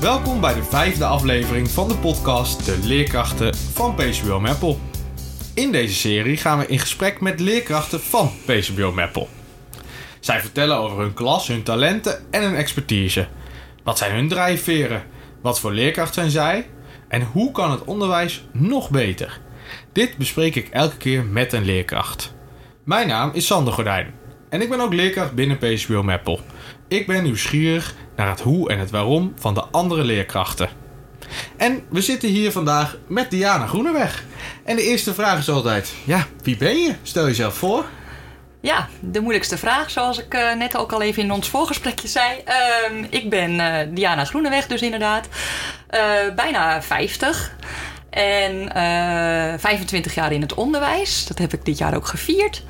Welkom bij de vijfde aflevering van de podcast De Leerkrachten van PCBO Meppel. In deze serie gaan we in gesprek met leerkrachten van PCBO Meppel. Zij vertellen over hun klas, hun talenten en hun expertise. Wat zijn hun drijfveren? Wat voor leerkracht zijn zij? En hoe kan het onderwijs nog beter? Dit bespreek ik elke keer met een leerkracht. Mijn naam is Sander Gordijn en ik ben ook leerkracht binnen PCBO Meppel. Ik ben nieuwsgierig naar het hoe en het waarom van de andere leerkrachten. En we zitten hier vandaag met Diana Groeneweg. En de eerste vraag is altijd: ja, wie ben je? Stel jezelf voor. Ja, de moeilijkste vraag, zoals ik uh, net ook al even in ons voorgesprekje zei. Uh, ik ben uh, Diana Groeneweg, dus inderdaad. Uh, bijna 50. En 25 jaar in het onderwijs. Dat heb ik dit jaar ook gevierd.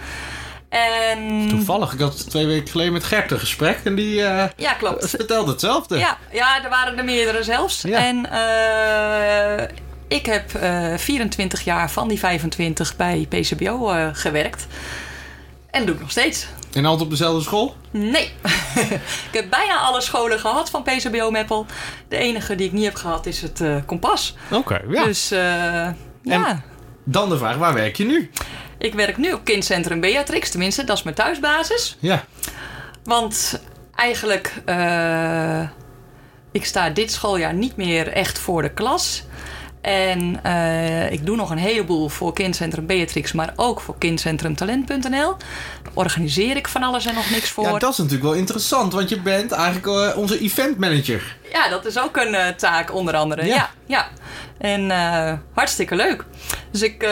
En... Toevallig, ik had twee weken geleden met Gert een gesprek en die uh, ja, klopt. vertelde hetzelfde. Ja, ja, er waren er meerdere zelfs. Ja. En uh, ik heb uh, 24 jaar van die 25 bij PCBO gewerkt. En doe ik nog steeds. En altijd op dezelfde school? Nee. ik heb bijna alle scholen gehad van PCBO Meppel. De enige die ik niet heb gehad is het Kompas. Oké, okay, ja. Dus ja. En dan de vraag, waar werk je nu? Ik werk nu op kindcentrum Beatrix, tenminste, dat is mijn thuisbasis. Ja. Want eigenlijk, uh, ik sta dit schooljaar niet meer echt voor de klas. En uh, ik doe nog een heleboel voor Kindcentrum Beatrix, maar ook voor kindcentrumtalent.nl. Organiseer ik van alles en nog niks voor. Ja, dat is natuurlijk wel interessant, want je bent eigenlijk uh, onze event manager. Ja, dat is ook een uh, taak onder andere. Ja. Ja, ja. En hartstikke leuk. Dus ik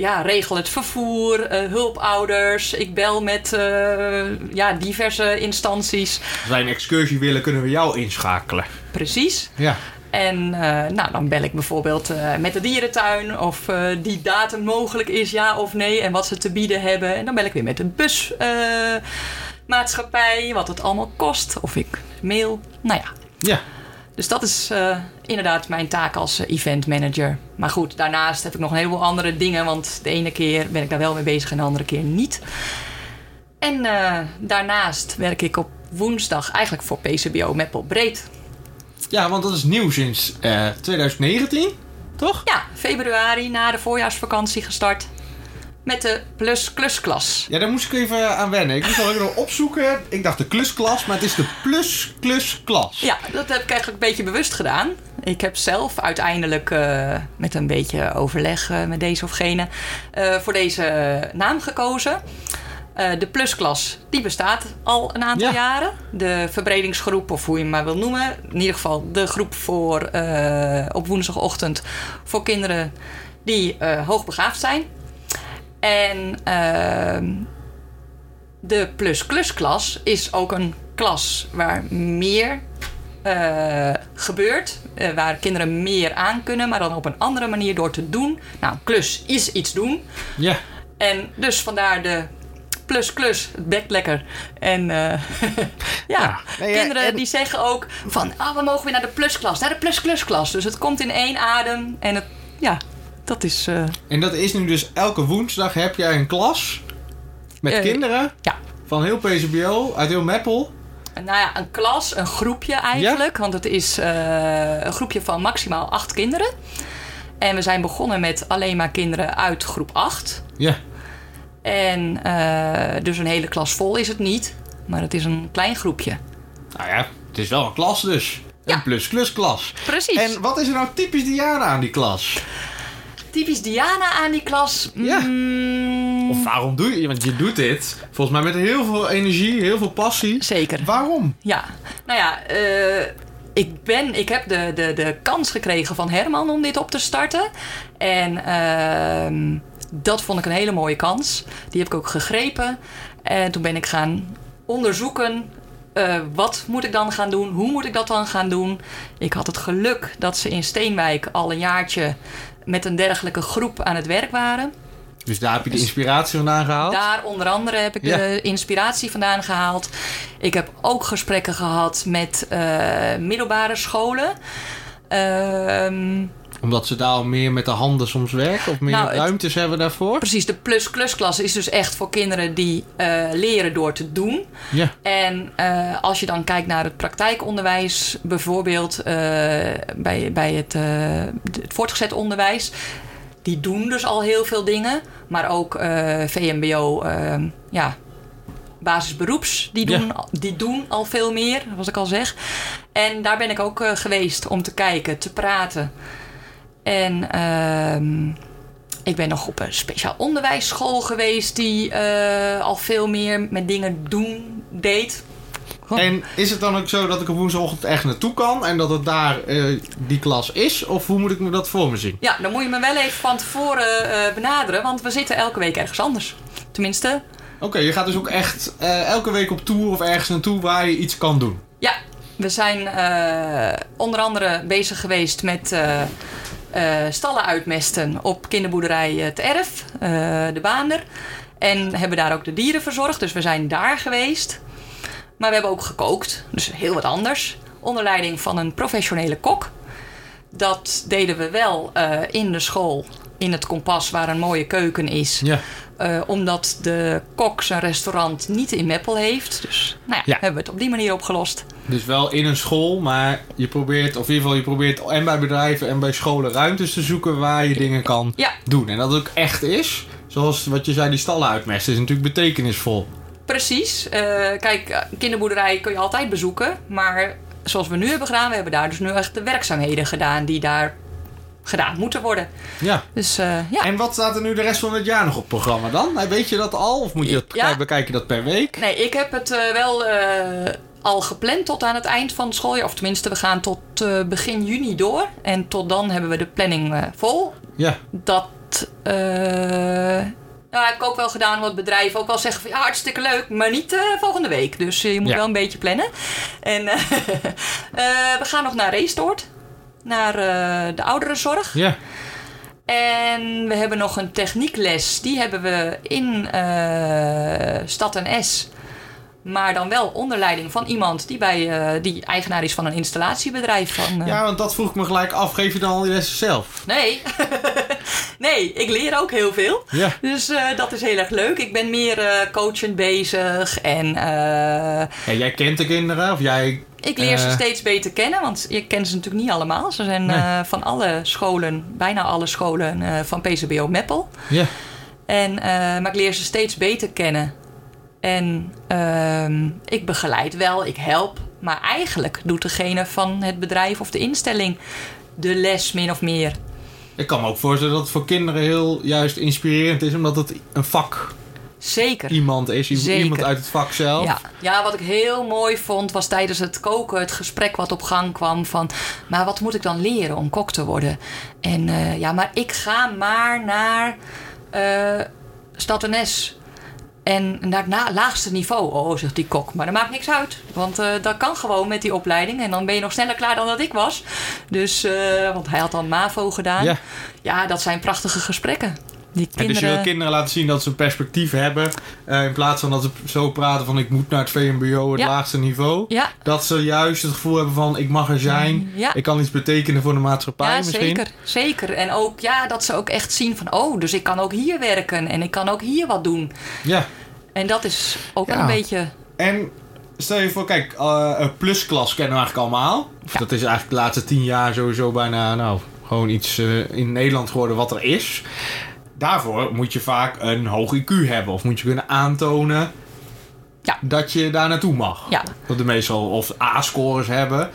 ja, regel het vervoer, uh, hulpouders. Ik bel met uh, ja, diverse instanties. Als wij een excursie willen, kunnen we jou inschakelen. Precies. Ja. En uh, nou, dan bel ik bijvoorbeeld met de dierentuin of die datum mogelijk is, ja of nee, en wat ze te bieden hebben. En dan bel ik weer met een busmaatschappij, wat het allemaal kost. Of ik mail. Nou ja. Ja. Dus dat is uh, inderdaad mijn taak als uh, event manager. Maar goed, daarnaast heb ik nog een heleboel andere dingen. Want de ene keer ben ik daar wel mee bezig en de andere keer niet. En uh, daarnaast werk ik op woensdag eigenlijk voor PCBO Meppel Breed. Ja, want dat is nieuw sinds 2019, toch? Ja, februari na de voorjaarsvakantie gestart met de plus klusklas. Ja, daar moest ik even aan wennen. Ik moest al even opzoeken. Ik dacht de klusklas, maar het is de plus klusklas. Ja, dat heb ik eigenlijk een beetje bewust gedaan. Ik heb zelf uiteindelijk uh, met een beetje overleg uh, met deze of gene uh, voor deze naam gekozen. de plusklas, die bestaat al een aantal Ja. jaren. De verbredingsgroep, of hoe je hem maar wil noemen. In ieder geval de groep voor op woensdagochtend voor kinderen die hoogbegaafd zijn. En uh, de plus-klus-klas is ook een klas waar meer uh, gebeurt. Uh, waar kinderen meer aan kunnen, maar dan op een andere manier door te doen. Nou, klus is iets doen. Ja. En dus vandaar de plus-klus, het bekt lekker. En uh, ja, Ja, nee, ja, kinderen en- die zeggen ook van... Oh, we mogen weer naar de plusklas, naar de plus-klus-klas. Dus het komt in één adem en het... Ja, dat is... eh, En dat is nu dus elke woensdag heb jij een klas met Eh, kinderen ja, van heel PCBO, uit heel Meppel. Nou ja, een klas, een groepje eigenlijk. Want het is uh, een groepje van maximaal acht kinderen. En we zijn begonnen met alleen maar kinderen uit groep 8. Ja. En uh, dus een hele klas vol is het niet. Maar het is een klein groepje. Nou ja, het is wel een klas dus. Ja. Een plus-klus klas. Precies. En wat is er nou typisch Diana aan die klas? Typisch Diana aan die klas. Ja. Mm, Of waarom doe je Want je doet dit volgens mij met heel veel energie, heel veel passie. Zeker. Waarom? Ja, nou ja, uh, ik, ben, ik heb de, de, de kans gekregen van Herman om dit op te starten. En uh, dat vond ik een hele mooie kans. Die heb ik ook gegrepen. En toen ben ik gaan onderzoeken. Uh, wat moet ik dan gaan doen? Hoe moet ik dat dan gaan doen? Ik had het geluk dat ze in Steenwijk al een jaartje met een dergelijke groep aan het werk waren. Dus daar heb je de inspiratie vandaan gehaald? Daar onder andere heb ik Ja. de inspiratie vandaan gehaald. Ik heb ook gesprekken gehad met uh, middelbare scholen. Ehm, Omdat ze daar al meer met de handen soms werken? Of meer Nou, het- ruimtes hebben daarvoor? Precies, de plus-plus-klasse is dus echt voor kinderen die eh, leren door te doen. Ja. En eh, als je dan kijkt naar het praktijkonderwijs, bijvoorbeeld eh, bij, bij het, het voortgezet onderwijs, die doen dus al heel veel dingen. Maar ook VMBO, eh, ja, basisberoeps, die Ja. doen, die doen al veel meer, zoals ik al zeg. En daar ben ik ook geweest om te kijken, te praten. En ehm, ik ben nog op een speciaal onderwijsschool geweest die eh, al veel meer met dingen doen deed. En is het dan ook zo dat ik op woensdagochtend echt naartoe kan en dat het daar eh, die klas is? Of hoe moet ik me dat voor me zien? Ja, dan moet je me wel even van tevoren eh, benaderen, want we zitten elke week ergens anders. Tenminste, Oké, je gaat dus ook echt elke week op tour of ergens naartoe waar je iets kan doen. ja, we zijn onder andere bezig geweest met stallen uitmesten op kinderboerderij Het Erf, eh, de Baander. En hebben daar ook de dieren verzorgd, dus we zijn daar geweest. Maar we hebben ook gekookt, dus heel wat anders. Onder leiding van een professionele kok. Dat deden we wel eh, in de school, in het kompas waar een mooie keuken is. Ja. Eh, omdat de kok zijn restaurant niet in Meppel heeft. Dus nou ja, Ja. hebben we het op die manier opgelost. Dus wel in een school, maar je probeert, of in ieder geval je probeert en bij bedrijven en bij scholen ruimtes te zoeken waar je dingen kan Ja. doen. En dat het ook echt is. Zoals wat je zei, die stallen uitmesten is natuurlijk betekenisvol. Precies. Eh, kijk, eh, kinderboerderij kun je altijd bezoeken. Maar zoals we nu hebben gedaan, we hebben daar dus nu echt de werkzaamheden gedaan die daar gedaan moeten worden. Ja. Dus eh, ja. En wat staat er nu de rest van het jaar nog op programma dan? Weet je dat al? Of moet je dat, Ja. bekijk je dat per week? Nee, ik heb het eh, wel eh, al gepland tot aan het eind van het schooljaar. Of tenminste, we gaan tot begin juni door. En tot dan hebben we de planning vol. Ja. dat. nou, heb ik ook wel gedaan wat bedrijven ook wel zeggen van ja, hartstikke leuk, maar niet volgende week. Dus je moet Ja. wel een beetje plannen. En we gaan nog naar Reestoort, naar eh, de ouderenzorg. Ja. En we hebben nog een techniekles, die hebben we in eh, Stad en S. Maar dan wel onder leiding van iemand die, bij, eh, die eigenaar is van een installatiebedrijf. Van, ja, want dat vroeg ik me gelijk af. Geef je dan al die lessen zelf? Nee. nee, ik leer ook heel veel. Ja. Dus dat is heel erg leuk. Ik ben meer coachend bezig en ja. Jij kent de kinderen of jij... ik leer ze Eh. steeds beter kennen. Want je kent ze natuurlijk niet allemaal. Ze zijn Nee. eh, van alle scholen, bijna alle scholen eh, van PCBO Meppel. Ja. En, maar ik leer ze steeds beter kennen. En ehm, ik begeleid wel, ik help. Maar eigenlijk doet degene van het bedrijf of de instelling de les min of meer. Ik kan me ook voorstellen dat het voor kinderen heel juist inspirerend is. Omdat het een vak Zeker. iemand is. Zeker. Iemand uit het vak zelf. Ja. ja, wat ik heel mooi vond was tijdens het koken het gesprek wat op gang kwam van... maar wat moet ik dan leren om kok te worden? En eh, ja, maar ik ga maar naar Stad NS. En naar het laagste niveau. Oh, zegt die kok. Maar dat maakt niks uit. Want eh, dat kan gewoon met die opleiding. En dan ben je nog sneller klaar dan dat ik was. Dus, want hij had dan MAVO gedaan. Ja. Ja, dat zijn prachtige gesprekken. Die En dus je kinderen... wil kinderen laten zien dat ze een perspectief hebben. eh, in plaats van dat ze zo praten van ik moet naar het VMBO, het Ja. laagste niveau. Ja, Dat ze juist het gevoel hebben van ik mag er zijn. Ja. Ik kan iets betekenen voor de maatschappij Ja, misschien. zeker. Zeker. En ook ja, dat ze ook echt zien van... oh, dus ik kan ook hier werken en ik kan ook hier wat doen. Ja. En dat is ook een beetje... En stel je voor, kijk, eh, een plusklas kennen we eigenlijk allemaal. Dat is eigenlijk de laatste tien jaar sowieso bijna, nou, gewoon iets eh, in Nederland geworden wat er is. Daarvoor moet je vaak een hoog IQ hebben. Of moet je kunnen aantonen Ja. dat je daar naartoe mag. Ja. Dat de meestal of A-scores hebben.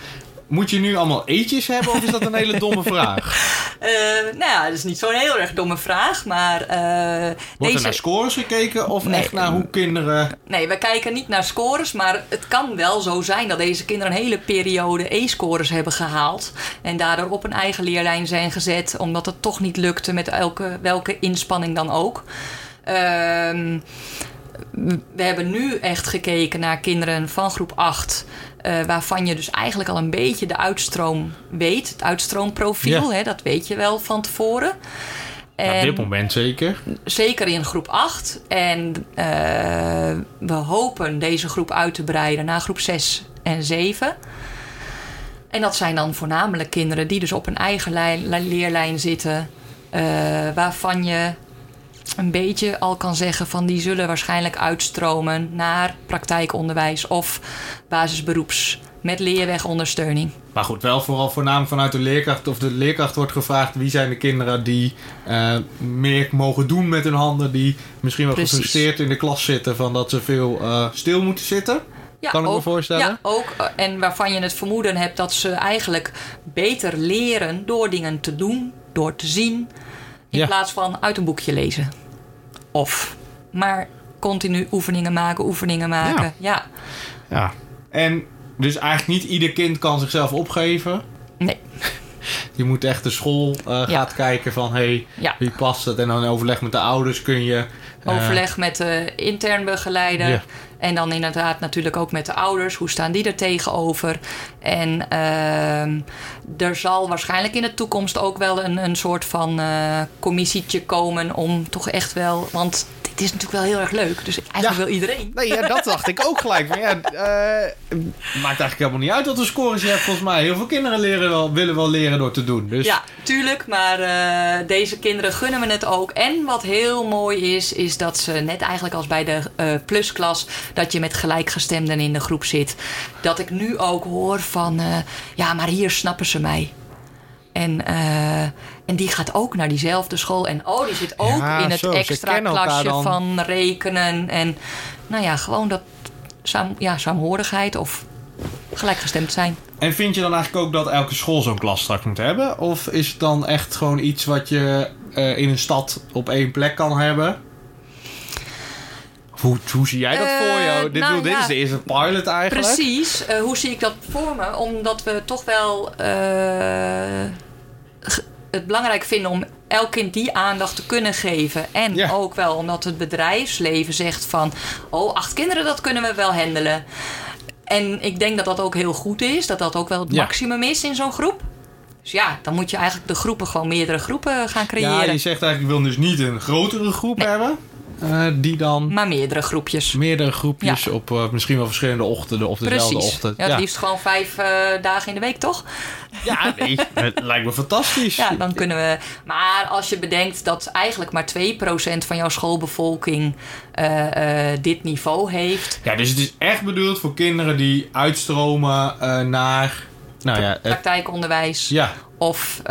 Moet je nu allemaal eetjes hebben of is dat een hele domme vraag? Eh, nou ja, dat is niet zo'n heel erg domme vraag, maar... Wordt deze... er naar scores gekeken of Nee. echt naar hoe kinderen... Nee, we kijken niet naar scores, maar het kan wel zo zijn dat deze kinderen een hele periode E-scores hebben gehaald. En daardoor op een eigen leerlijn zijn gezet, omdat het toch niet lukte met elke, welke inspanning dan ook. Ehm, we hebben nu echt gekeken naar kinderen van groep 8. Eh, waarvan je dus eigenlijk al een beetje de uitstroom weet. Het uitstroomprofiel, Ja. hè, dat weet je wel van tevoren. Op dit moment zeker. zeker in groep 8. En eh, we hopen deze groep uit te breiden naar groep 6 en 7. En dat zijn dan voornamelijk kinderen die dus op een eigen lijn, li- leerlijn zitten. eh, waarvan je een beetje al kan zeggen van die zullen waarschijnlijk uitstromen naar praktijkonderwijs of basisberoeps met leerwegondersteuning. Maar goed, wel vooral voornamelijk vanuit de leerkracht of de leerkracht wordt gevraagd wie zijn de kinderen die eh, meer mogen doen met hun handen, die misschien wel Precies. gefrustreerd in de klas zitten van dat ze veel eh, stil moeten zitten. Ja, Kan ik me voorstellen? Ja, ook. eh, En waarvan je het vermoeden hebt dat ze eigenlijk beter leren door dingen te doen, door te zien, in Ja. plaats van uit een boekje lezen. Of maar continu oefeningen maken, oefeningen maken. Ja. Ja. En dus eigenlijk niet ieder kind kan zichzelf opgeven. Nee. Je moet echt de school Ja. gaat kijken van hey, Ja. wie past het? En dan in overleg met de ouders kun je. Eh, Overleg met de intern begeleider. En dan inderdaad natuurlijk ook met de ouders. Hoe staan die er tegenover? En ehm, er zal waarschijnlijk in de toekomst ook wel een, een soort van eh, commissietje komen om toch echt wel. Want dit is natuurlijk wel heel erg leuk. Dus eigenlijk Ja. wil iedereen. Nee, ja, dat dacht ik ook gelijk. Maar ja, eh, maakt eigenlijk helemaal niet uit dat er scores je hebt, volgens mij. Heel veel kinderen leren wel, willen wel leren door te doen. Dus Ja, tuurlijk. Maar eh, deze kinderen gunnen we het ook. En wat heel mooi is, is dat ze net eigenlijk als bij de eh, plusklas... dat je met gelijkgestemden in de groep zit. Dat ik nu ook hoor van... eh, ja, maar hier snappen ze mij. En, eh, en die gaat ook naar diezelfde school. En oh, die zit ook Ja, in het zo, extra klasje van rekenen. En nou ja, gewoon dat saam, ja, saamhorigheid of gelijkgestemd zijn. En vind je dan eigenlijk ook dat elke school zo'n klas straks moet hebben? Of is het dan echt gewoon iets wat je eh, in een stad op één plek kan hebben? Hoe, hoe zie jij dat Eh, voor jou? Dit, nou bedoel, dit ja. is de eerste pilot eigenlijk. Precies. Eh, hoe zie ik dat voor me? Omdat we toch wel eh, het belangrijk vinden om elk kind die aandacht te kunnen geven. En Ja. ook wel omdat het bedrijfsleven zegt van... oh, acht kinderen, dat kunnen we wel handelen. En ik denk dat dat ook heel goed is. Dat dat ook wel het Ja. maximum is in zo'n groep. Dus ja, dan moet je eigenlijk de groepen gewoon meerdere groepen gaan creëren. Ja, je zegt eigenlijk, ik wil dus niet een grotere groep hebben. Eh, die dan Maar meerdere groepjes. meerdere groepjes op eh, misschien wel verschillende ochtenden of dezelfde Precies. ochtend. Ja, het liefst gewoon vijf eh, dagen in de week, toch? Ja, nee, het lijkt me fantastisch. Ja, dan kunnen we. Maar als je bedenkt dat eigenlijk maar 2% van jouw schoolbevolking dit niveau heeft. Ja, dus het is echt bedoeld voor kinderen die uitstromen naar... Nou ja, het, praktijkonderwijs ja. of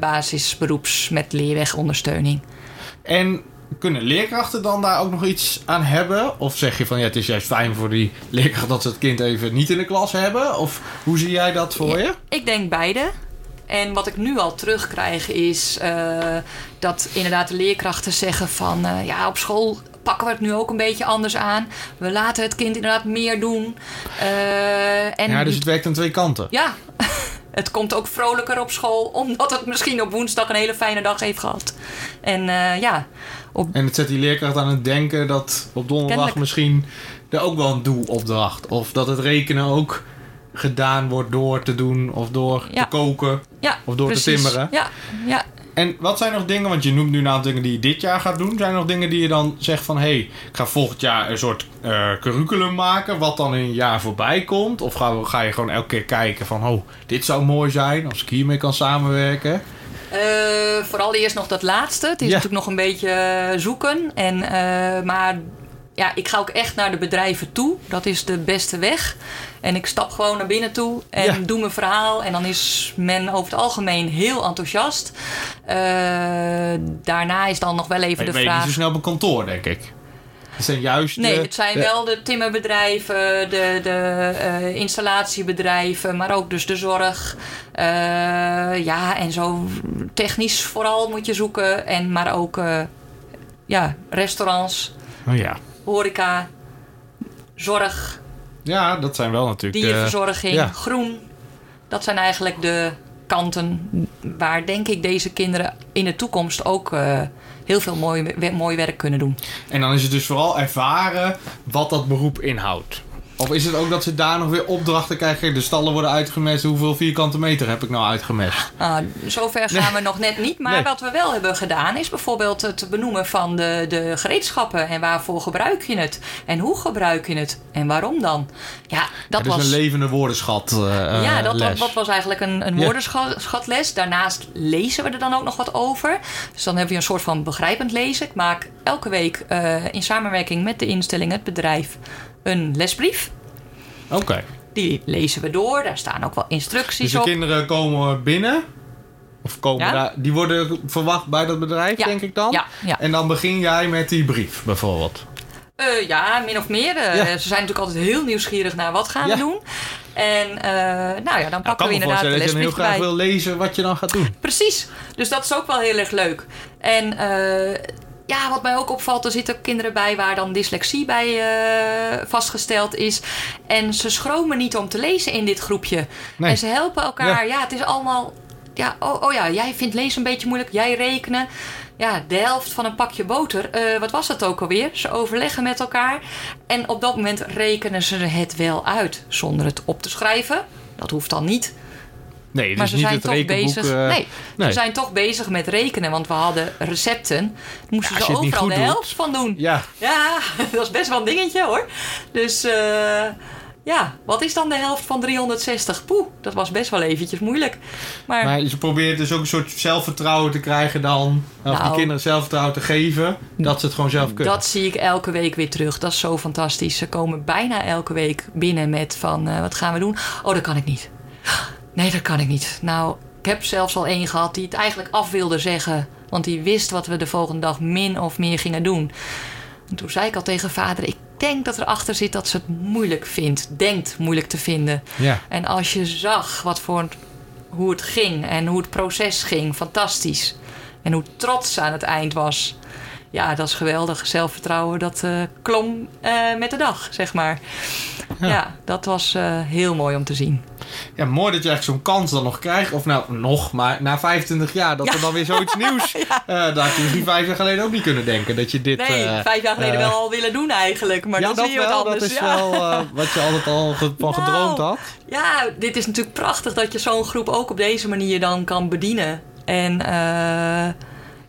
basisberoeps met leerwegondersteuning. En kunnen leerkrachten dan daar ook nog iets aan hebben? Of zeg je van ja, het is juist fijn voor die leerkracht dat ze het kind even niet in de klas hebben? Of hoe zie jij dat voor je? Ik denk beide. En wat ik nu al terugkrijg is eh, dat inderdaad de leerkrachten zeggen van eh, ja, op school pakken we het nu ook een beetje anders aan. We laten het kind inderdaad meer doen. Eh, en Ja, dus het werkt aan twee kanten. Ja, het komt ook vrolijker op school, omdat het misschien op woensdag een hele fijne dag heeft gehad. En ja, op, En het zet die leerkracht aan het denken dat op donderdag Kennelijk. misschien er ook wel een doelopdracht. Of dat het rekenen ook gedaan wordt door te doen of door Ja. te koken. ja, Of door te timmeren. Ja, ja. En wat zijn nog dingen, want je noemt nu een aantal dingen die je dit jaar gaat doen. Zijn er nog dingen die je dan zegt van... hé, hey, ik ga volgend jaar een soort eh, curriculum maken... wat dan in een jaar voorbij komt? Of ga, ga je gewoon elke keer kijken van... oh, dit zou mooi zijn als ik hiermee kan samenwerken? Eh, vooral eerst nog dat laatste. Het is Ja. natuurlijk nog een beetje eh, zoeken. En, eh, maar ja, ik ga ook echt naar de bedrijven toe. Dat is de beste weg. En ik stap gewoon naar binnen toe en Ja. doe mijn verhaal. En dan is men over het algemeen heel enthousiast. Daarna is dan nog wel even Maar je de weet vraag... niet zo snel op een kantoor, denk ik. Het zijn juist... Nee, de- het zijn de- wel de timmerbedrijven, de, de eh, installatiebedrijven, maar ook dus de zorg. Eh, ja, en zo technisch vooral moet je zoeken. En, maar ook eh, ja, restaurants, Oh ja. horeca, zorg, Ja, dat zijn wel natuurlijk dierverzorging, ja. groen. Dat zijn eigenlijk de kanten waar denk ik deze kinderen in de toekomst ook eh, heel veel mooi, mooi werk kunnen doen. En dan is het dus vooral ervaren wat dat beroep inhoudt. Of is het ook dat ze daar nog weer opdrachten krijgen? De stallen worden uitgemest. Hoeveel vierkante meter heb ik nou uitgemest? Ah, zover gaan we nog net niet. Maar Nee. wat we wel hebben gedaan is bijvoorbeeld het benoemen van de, de gereedschappen. En waarvoor gebruik je het? En hoe gebruik je het? En waarom dan? Ja, dat was... een levende woordenschat. eh, ja, eh, dat, dat, les. dat was eigenlijk een, een Ja. woordenschatles. Daarnaast lezen we er dan ook nog wat over. Dus dan hebben we een soort van begrijpend lezen. Ik maak elke week eh, in samenwerking met de instelling, het bedrijf, een lesbrief. Oké. Die lezen we door. Daar staan ook wel Dus instructies de op. kinderen komen binnen. Of komen Ja. daar, die worden verwacht bij dat bedrijf, Ja. denk ik dan. Ja, ja. En dan begin jij met die brief, bijvoorbeeld. Eh, ja, min of meer. Eh, Ja. Ze zijn natuurlijk altijd heel nieuwsgierig naar wat gaan Ja. we doen. En eh, nou ja, dan pakken we inderdaad de dat je heel lesbrief graag bij. wil lezen wat je dan gaat doen. Precies. Dus dat is ook wel heel erg leuk. En eh, ja, wat mij ook opvalt, er zitten kinderen bij waar dan dyslexie bij eh, vastgesteld is. En ze schromen niet om te lezen in dit groepje. Nee. En ze helpen elkaar. Ja, het is allemaal. Ja, oh, oh ja, jij vindt lezen een beetje moeilijk, jij rekenen. Ja, de helft van een pakje boter. Eh, wat was dat ook alweer? Ze overleggen met elkaar. En op dat moment rekenen ze het wel uit. Zonder het op te schrijven. Dat hoeft dan niet. Nee, Maar is ze niet zijn het toch rekenboek. bezig. eh, nee, nee. ze zijn toch bezig met rekenen, want we hadden recepten. Dan moesten Ja, ze overal de doet. helft van doen. Ja, Ja, dat is best wel een dingetje hoor. Dus eh, ja, wat is dan de helft van 360? Poeh, dat was best wel eventjes moeilijk. Maar, maar ze probeert dus ook een soort zelfvertrouwen te krijgen dan. Of die Nou. kinderen zelfvertrouwen te geven. Dat ze het gewoon zelf kunnen. dat zie ik elke week weer terug. Dat is zo fantastisch. Ze komen bijna elke week binnen met van eh, wat gaan we doen? Oh, dat kan ik niet. Nee, dat kan ik niet. Nou, ik heb zelfs al één gehad die het eigenlijk af wilde zeggen. Want die wist wat we de volgende dag min of meer gingen doen. En toen zei ik al tegen vader: Ik denk dat erachter zit dat ze het moeilijk vindt. Denkt moeilijk te vinden. Ja. En als je zag wat voor, hoe het ging en hoe het proces ging, fantastisch. En hoe trots ze aan het eind was. Ja, dat is geweldig. Zelfvertrouwen, dat eh, klom eh, met de dag, zeg maar. Ja, dat was eh, heel mooi om te zien. Ja, mooi dat je echt zo'n kans dan nog krijgt. Of nou, nog, maar na 25 jaar dat Ja. er dan weer zoiets nieuws... eh dat had je misschien vijf jaar geleden ook niet kunnen denken. Dat je dit... Nee, eh, vijf jaar geleden eh, wel al willen doen eigenlijk. Maar ja, dat, dat is weer wat wel. anders. Dat is ja. wel wat je altijd al ge- van Nou, gedroomd had. Ja, dit is natuurlijk prachtig dat je zo'n groep ook op deze manier dan kan bedienen. En eh,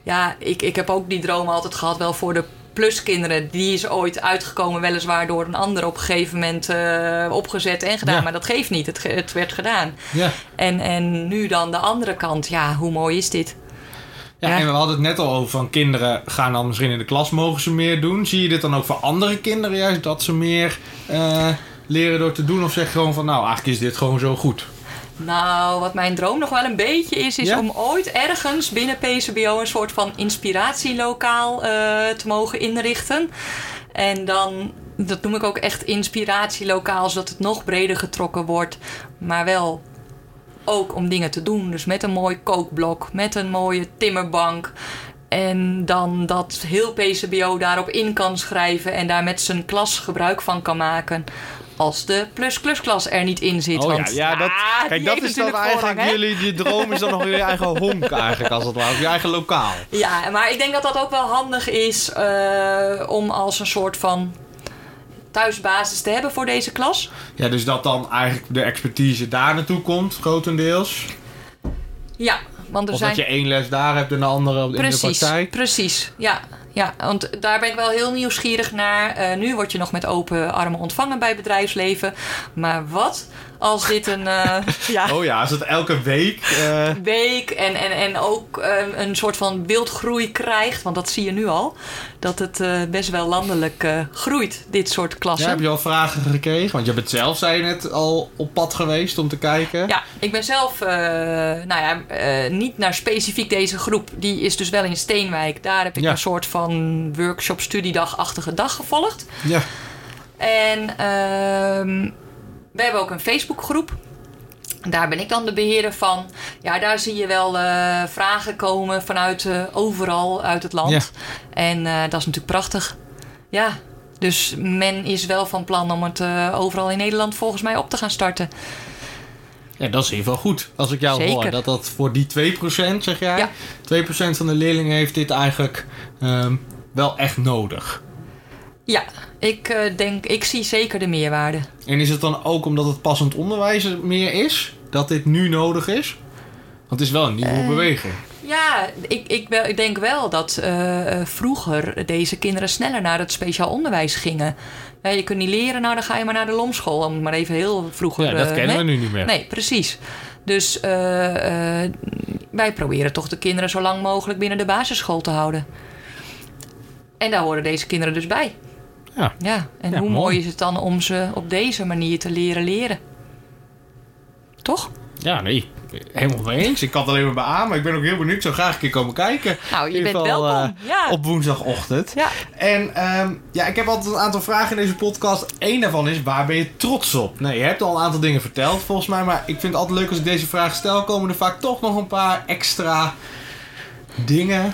ja, ik, ik heb ook die droom altijd gehad, wel voor de pluskinderen. Die is ooit uitgekomen, weliswaar door een ander op een gegeven moment eh, opgezet en gedaan. Ja. Maar dat geeft niet, het, het werd gedaan. Ja. En, en nu dan de andere kant, ja, hoe mooi is dit? Ja, Ja. en we hadden het net al over van kinderen gaan dan misschien in de klas mogen ze meer doen. Zie je dit dan ook voor andere kinderen juist dat ze meer eh, leren door te doen? Of zeg gewoon van nou eigenlijk is dit gewoon zo goed? Nou, wat mijn droom nog wel een beetje is, is Ja? om ooit ergens binnen PCBO een soort van inspiratielokaal eh, te mogen inrichten. En dan, dat noem ik ook echt inspiratielokaal, zodat het nog breder getrokken wordt. Maar wel ook om dingen te doen. Dus met een mooi kookblok, met een mooie timmerbank. En dan dat heel PCBO daarop in kan schrijven en daar met zijn klas gebruik van kan maken. Als de plus-plus-klas er niet in zit. Oh want, ja, ja, dat, ah, kijk, dat is dan eigenlijk voorrang, jullie, je droom is dan nog weer je eigen honk eigenlijk als het ware. Of je eigen lokaal. Ja, maar ik denk dat dat ook wel handig is eh, om als een soort van thuisbasis te hebben voor deze klas. Ja, dus dat dan eigenlijk de expertise daar naartoe komt, grotendeels. Ja, want er Of zijn... dat je één les daar hebt en de andere in de Precies, praktijk. precies. Ja, ja, want daar ben ik wel heel nieuwsgierig naar. Eh, nu word je nog met open armen ontvangen bij bedrijfsleven. Maar wat als dit een eh, ja, Oh ja, is het elke week? eh, week en, en, en ook eh, een soort van wildgroei krijgt? Want dat zie je nu al. Dat het eh, best wel landelijk eh, groeit, dit soort ja, klassen. heb je al vragen gekregen? Want je bent zelf, zei je net, al op pad geweest om te kijken. Ja, ik ben zelf, eh, nou ja, eh, niet naar specifiek deze groep. Die is dus wel in Steenwijk. Daar heb ik Ja. een soort van workshop, studiedagachtige dag gevolgd. Ja. En ehm, we hebben ook een Facebookgroep. Daar ben ik dan de beheerder van. Ja, daar zie je wel eh, vragen komen vanuit eh, overal uit het land. Ja. En eh, dat is natuurlijk prachtig. Ja, dus men is wel van plan om het overal in Nederland volgens mij op te gaan starten. Ja, dat is in ieder geval goed. Als ik jou Zeker. hoor, dat dat voor die 2%, zeg jij, Ja. 2% van de leerlingen heeft dit eigenlijk ehm, wel echt nodig. Ja, ik eh, denk, ik zie zeker de meerwaarde. En is het dan ook omdat het passend onderwijs er meer is? Dat dit nu nodig is? Want het is wel een nieuwe Eh, beweging. Ja, ik, ik, wel, ik denk wel dat eh, vroeger deze kinderen sneller naar het speciaal onderwijs gingen. Je kunt niet leren, nou dan ga je maar naar de lomschool. Om maar even heel vroeger... Ja, dat kennen we nu niet meer. Nee, precies. Dus wij proberen toch de kinderen zo lang mogelijk binnen de basisschool te houden. En daar horen deze kinderen dus bij. Ja. Ja, en Ja, hoe mooi. mooi is het dan om ze op deze manier te leren leren? Toch? Ja, nee. Helemaal mee eens. Ik kan het alleen maar beamen. Ik ben ook heel benieuwd. Ik zou graag een keer komen kijken. Nou, je bent geval, welkom. eh, ja. Op woensdagochtend. ja. En ehm, ja, ik heb altijd een aantal vragen in deze podcast. Eén daarvan is, waar ben je trots op? Nee, je hebt al een aantal dingen verteld volgens mij. Maar ik vind het altijd leuk als ik deze vraag stel. Komen er vaak toch nog een paar extra dingen.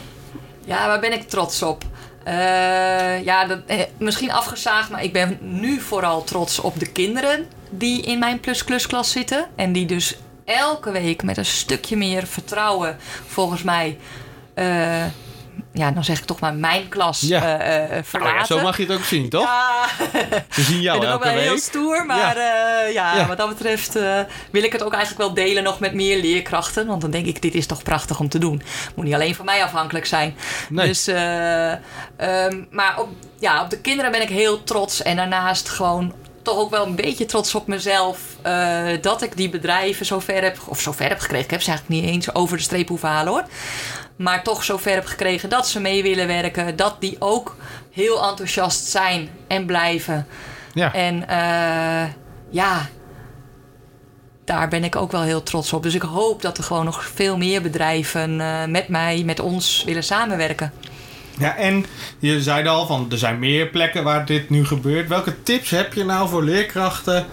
Ja, waar ben ik trots op? Eh, ja, dat, eh, misschien afgezaagd, maar ik ben nu vooral trots op de kinderen die in mijn plus-plus-klas zitten. En die dus elke week met een stukje meer vertrouwen, volgens mij, eh, ja, dan zeg ik toch maar mijn klas Ja. eh, eh, Nou verlaten. ja, zo mag je het ook zien, toch? Ja, Ze zien ik jou elke wel heel week. stoer, maar ja. ja, Ja. wat dat betreft eh, wil ik het ook eigenlijk wel delen nog met meer leerkrachten. Want dan denk ik, dit is toch prachtig om te doen. Moet niet alleen van mij afhankelijk zijn. Nee. Dus, eh, ehm, maar op, ja, op de kinderen ben ik heel trots. En daarnaast gewoon toch ook wel een beetje trots op mezelf. eh, dat ik die bedrijven zover heb, of zover heb gekregen. Ik heb ze eigenlijk niet eens over de streep hoeven halen hoor. Maar toch zover heb gekregen dat ze mee willen werken. Dat die ook heel enthousiast zijn en blijven. Ja. En eh, ja, daar ben ik ook wel heel trots op. Dus ik hoop dat er gewoon nog veel meer bedrijven eh, met mij, met ons willen samenwerken. ja, en je zei al van, er zijn meer plekken waar dit nu gebeurt. Welke tips heb je nou voor leerkrachten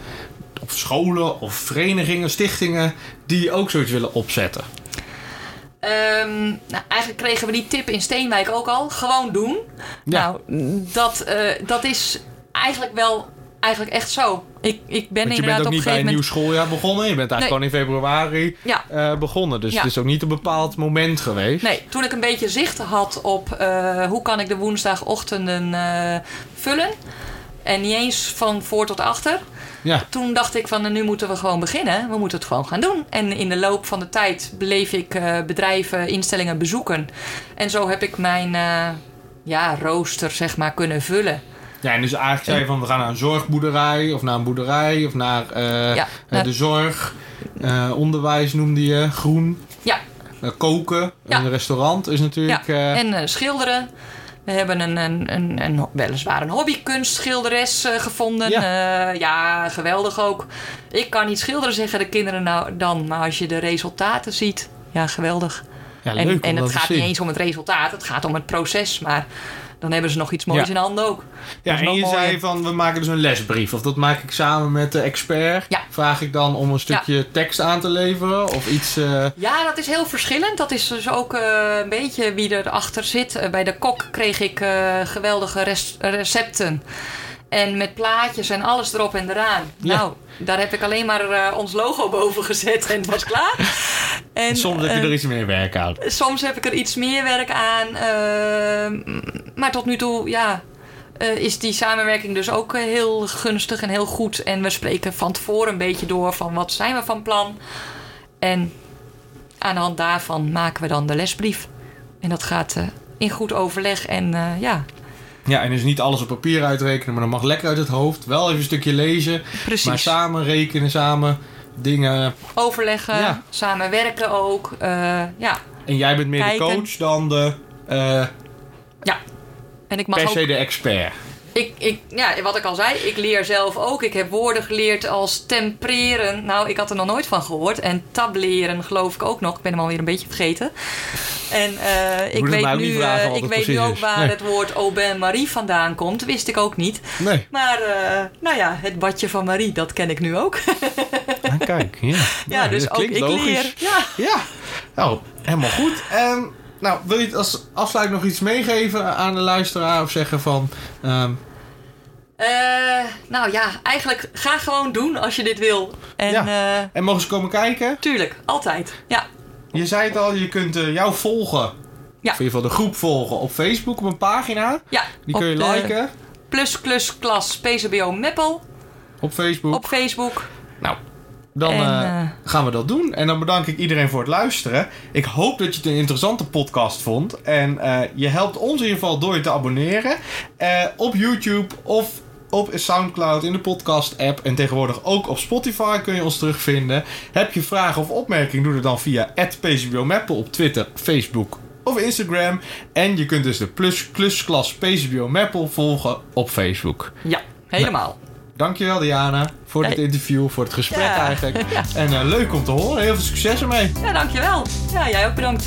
op scholen of verenigingen, stichtingen... die ook zoiets willen opzetten? Ehm, nou, eigenlijk kregen we die tip in Steenwijk ook al. Gewoon doen. Ja. Nou, dat, eh, dat is eigenlijk wel eigenlijk echt zo. Ik, ik ben Want je bent ook niet bij een nieuw schooljaar begonnen. Je bent eigenlijk Nee. gewoon in februari Ja. eh, begonnen. Dus Ja. het is ook niet een bepaald moment geweest. Nee, toen ik een beetje zicht had op eh, hoe kan ik de woensdagochtenden vullen. En niet eens van voor tot achter. Ja, Toen dacht ik van nou, nu moeten we gewoon beginnen. We moeten het gewoon gaan doen. En in de loop van de tijd bleef ik eh, bedrijven, instellingen bezoeken. En zo heb ik mijn eh, ja, rooster zeg maar kunnen vullen. ja en dus eigenlijk zei je van we gaan naar een zorgboerderij of naar een boerderij of naar eh, Ja, naar- de zorg. Onderwijs noemde je, groen. Ja, koken, Ja. een restaurant is ja. natuurlijk... eh, en schilderen. We hebben een, een, een, een, weliswaar een hobbykunstschilderes eh, gevonden. Ja. ja, geweldig ook. Ik kan niet schilderen, zeggen de kinderen nou dan. Maar als je de resultaten ziet, ja, geweldig. ja, en leuk en om het gaat zien. niet eens om het resultaat, het gaat om het proces. Maar dan hebben ze nog iets moois Ja. in handen ook. Ja, en je mooier. zei van we maken dus een lesbrief. Of dat maak ik samen met de expert. Ja. Vraag ik dan om een stukje tekst aan te leveren of iets... eh, Ja, dat is heel verschillend. Dat is dus ook eh, een beetje wie erachter zit. Eh, bij de kok kreeg ik geweldige res- recepten. En met plaatjes en alles erop en eraan. Nou, daar heb ik alleen maar ons logo boven gezet en het was klaar. En, soms heb je eh, er iets meer werk aan. soms heb ik er iets meer werk aan. eh, maar tot nu toe, ja, eh, is die samenwerking dus ook eh, heel gunstig en heel goed. En we spreken van tevoren een beetje door van wat zijn we van plan. En aan de hand daarvan maken we dan de lesbrief. En dat gaat eh, in goed overleg en eh, ja, Ja, en dus niet alles op papier uitrekenen, maar dan mag lekker uit het hoofd. Wel even een stukje lezen, precies. maar samen rekenen, samen dingen. Overleggen, Ja. samenwerken ook. eh, ja, En jij bent meer Kijken. de coach dan de eh ja. En ik mag per ook se de expert. Ik, ik, ja, wat ik al zei, ik leer zelf ook. Ik heb woorden geleerd als tempereren. Nou, ik had er nog nooit van gehoord. En tableren geloof ik ook nog. Ik ben hem alweer een beetje vergeten. En eh, ik weet, nu, ik weet nu ook waar Nee. het woord Aubin Marie vandaan komt. Wist ik ook niet. Nee. Maar nou ja, het badje van Marie, dat ken ik nu ook. Ah, kijk, ja. ja, dus ook klinkt ik logisch. leer. Ja. Ja, nou, helemaal goed. Ehm, nou, wil je het als afsluiting nog iets meegeven aan de luisteraar? Of zeggen van... ehm, Eh, nou ja, eigenlijk ga gewoon doen als je dit wil. En Ja. eh, en mogen ze komen kijken? tuurlijk, altijd. Ja, Je zei het al, je kunt eh, jou volgen. Ja. Of in ieder geval de groep volgen op Facebook op een pagina. ja. Die kun je liken. plus klus klas PCBO Meppel Op Facebook. op Facebook. Nou, dan En, eh, eh, gaan we dat doen. En dan bedank ik iedereen voor het luisteren. Ik hoop dat je het een interessante podcast vond. En eh, je helpt ons in ieder geval door je te abonneren. op YouTube of op Soundcloud in de podcast app. En tegenwoordig ook op Spotify kun je ons terugvinden. Heb je vragen of opmerkingen, doe dat dan via @pcbomappel op Twitter, Facebook of Instagram. En je kunt dus de plus klusklas PCBO Mappel volgen op Facebook. Ja, helemaal. Dankjewel Diana voor dit Hey. interview, voor het gesprek Ja. eigenlijk. En eh, leuk om te horen. Heel veel succes ermee. Ja, dankjewel. Ja, jij ook bedankt.